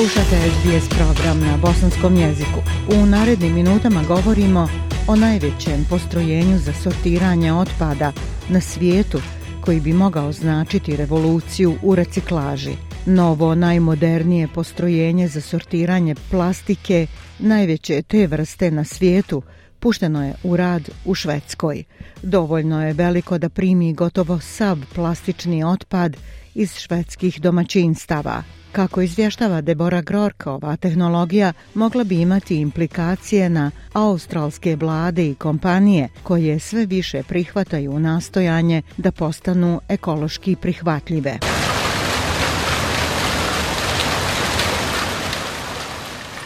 Slušate SBS program na bosanskom jeziku. U narednim minutama govorimo o najvećem postrojenju za sortiranje otpada na svijetu koji bi mogao značiti revoluciju u reciklaži. Novo najmodernije postrojenje za sortiranje plastike, najveće te vrste na svijetu, pušteno je u rad u Švedskoj. Dovoljno je veliko da primi gotovo sav plastični otpad iz švedskih domaćinstava. Kako izvještava Debora Grorka, ova tehnologija mogla bi imati implikacije na australske vlade i kompanije koje sve više prihvataju nastojanje da postanu ekološki prihvatljive.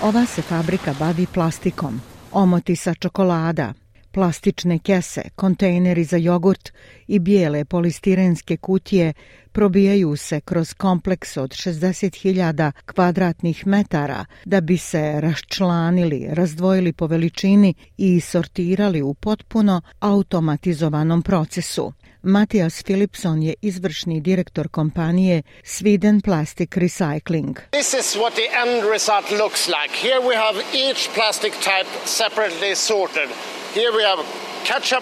Ova se fabrika bavi plastikom, omotisa čokolada, plastične kese, kontejneri za jogurt i bijele polistirenske kutije probijaju se kroz kompleks od 60.000 kvadratnih metara da bi se raščlanili, razdvojili po veličini i sortirali u potpuno automatizovanom procesu. Matijas Philipson je izvršni direktor kompanije Sweden Plastic Recycling. This is what the end result looks like. Here we have each plastic type separately sorted. Have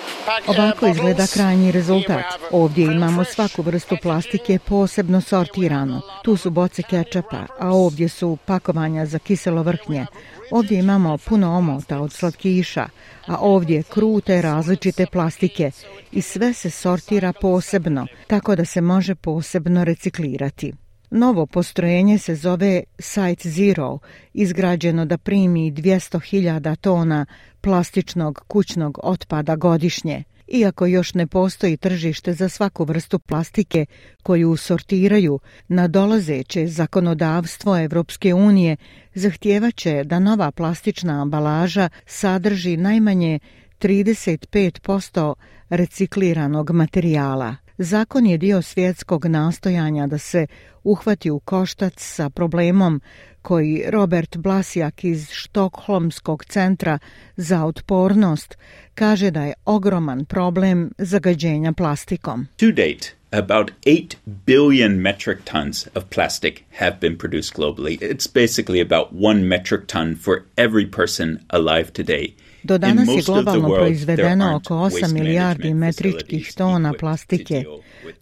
Ovako izgleda krajnji rezultat. Ovdje imamo svaku vrstu plastike posebno sortirano. Tu su boce kečapa, a ovdje su pakovanja za kiselo vrhnje. Ovdje imamo puno omota od slatkiša, a ovdje krute različite plastike i sve se sortira posebno, tako da se može posebno reciklirati. Novo postrojenje se zove Site Zero, izgrađeno da primi 200.000 tona plastičnog kućnog otpada godišnje. Iako još ne postoji tržište za svaku vrstu plastike koju sortiraju, nadolazeće zakonodavstvo Evropske unije zahtjevaće da nova plastična ambalaža sadrži najmanje 35% recikliranog materijala. Zakon je dio svjetskog nastojanja da se uhvati u koštac sa problemom koji Robert Blasjak iz Štokholmskog centra za otpornost kaže da je ogroman problem zagađenja plastikom. To date, about 8 billion metric tons of plastic have been produced globally. It's basically about one metric ton for every person alive today. Do danas je globalno proizvedeno oko 8 milijardi metričkih tona plastike.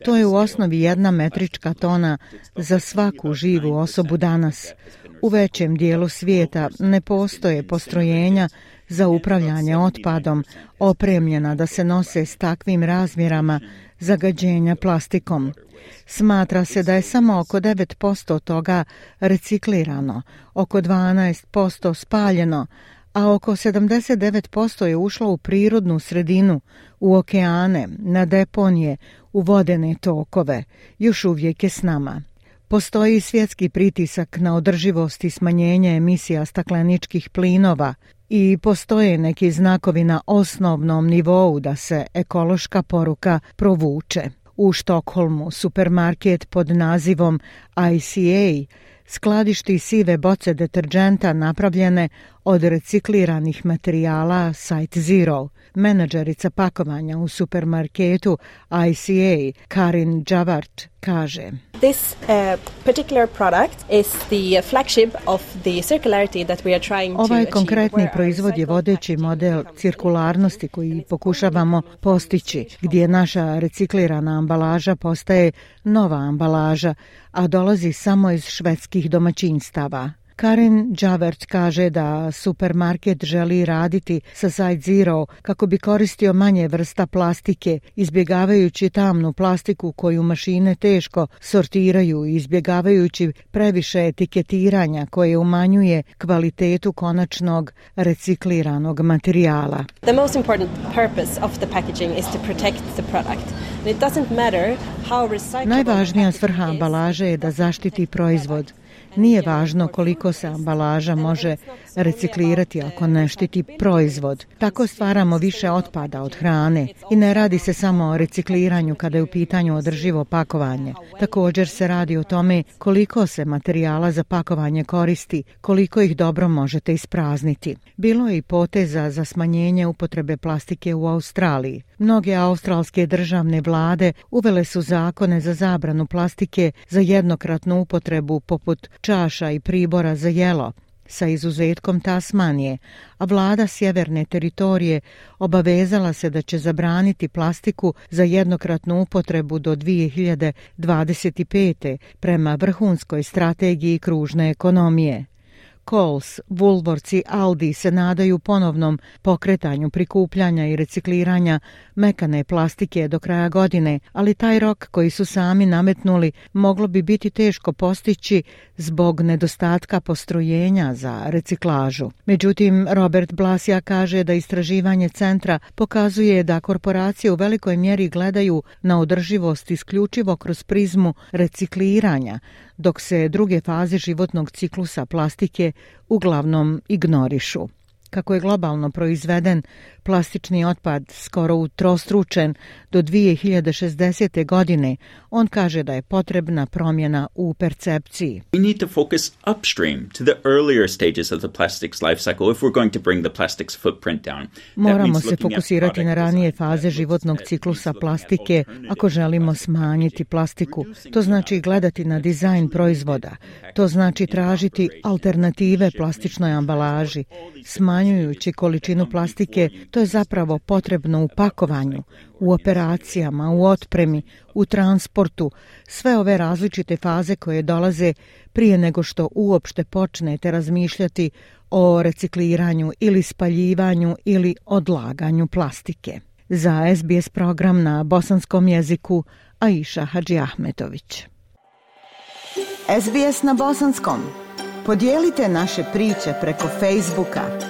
To je u osnovi jedna metrička tona za svaku živu osobu danas. U većem dijelu svijeta ne postoje postrojenja za upravljanje otpadom opremljena da se nose s takvim razmjerama zagađenja plastikom. Smatra se da je samo oko 9% toga reciklirano, oko 12% spaljeno, a oko 79% je ušlo u prirodnu sredinu, u okeane, na deponije, u vodene tokove. Još uvijek je s nama. Postoji svjetski pritisak na održivost i smanjenje emisija stakleničkih plinova i postoje neki znakovi na osnovnom nivou da se ekološka poruka provuče. U Štokholmu supermarket pod nazivom ICA skladišti sive boce deterđenta napravljene od recikliranih materijala Site Zero. Menadžerica pakovanja u supermarketu ICA, Karin Javart, kaže. This uh, particular product is the flagship of the circularity that we are trying to Ovaj konkretni proizvod je vodeći model cirkularnosti koji pokušavamo postići, gdje naša reciklirana ambalaža postaje nova ambalaža, a dolazi samo iz švedskih domaćinstava. Karen Javert kaže da supermarket želi raditi sa Side Zero kako bi koristio manje vrsta plastike, izbjegavajući tamnu plastiku koju mašine teško sortiraju i izbjegavajući previše etiketiranja koje umanjuje kvalitetu konačnog recikliranog materijala. The most important purpose of the packaging is to protect the product. Najvažnija svrha ambalaže je da zaštiti proizvod. Nije važno koliko se ambalaža može reciklirati ako ne štiti proizvod. Tako stvaramo više otpada od hrane i ne radi se samo o recikliranju kada je u pitanju održivo pakovanje. Također se radi o tome koliko se materijala za pakovanje koristi, koliko ih dobro možete isprazniti. Bilo je i poteza za smanjenje upotrebe plastike u Australiji. Mnoge australske državne vlade uvele su zakone za zabranu plastike za jednokratnu upotrebu poput čaša i pribora za jelo, sa izuzetkom Tasmanije, a vlada sjeverne teritorije obavezala se da će zabraniti plastiku za jednokratnu upotrebu do 2025. prema vrhunskoj strategiji kružne ekonomije. Coles, Woolworths i Aldi se nadaju ponovnom pokretanju prikupljanja i recikliranja mekane plastike do kraja godine, ali taj rok koji su sami nametnuli moglo bi biti teško postići zbog nedostatka postrojenja za reciklažu. Međutim, Robert Blasija kaže da istraživanje centra pokazuje da korporacije u velikoj mjeri gledaju na održivost isključivo kroz prizmu recikliranja, dok se druge faze životnog ciklusa plastike uglavnom ignorišu kako je globalno proizveden plastični otpad skoro utrostručen do 2060. godine, on kaže da je potrebna promjena u percepciji. We need to focus upstream to the earlier stages of the plastics life cycle if we're going to bring the plastics footprint down. Moramo se fokusirati na ranije faze životnog ciklusa plastike ako želimo smanjiti plastiku. To znači gledati na dizajn proizvoda. To znači tražiti alternative plastičnoj ambalaži, smanjujući količinu plastike to je zapravo potrebno u pakovanju, u operacijama, u otpremi, u transportu, sve ove različite faze koje dolaze prije nego što uopšte počnete razmišljati o recikliranju ili spaljivanju ili odlaganju plastike. Za SBS program na bosanskom jeziku Aisha Hadži Ahmetović. SBS na bosanskom. Podijelite naše priče preko Facebooka.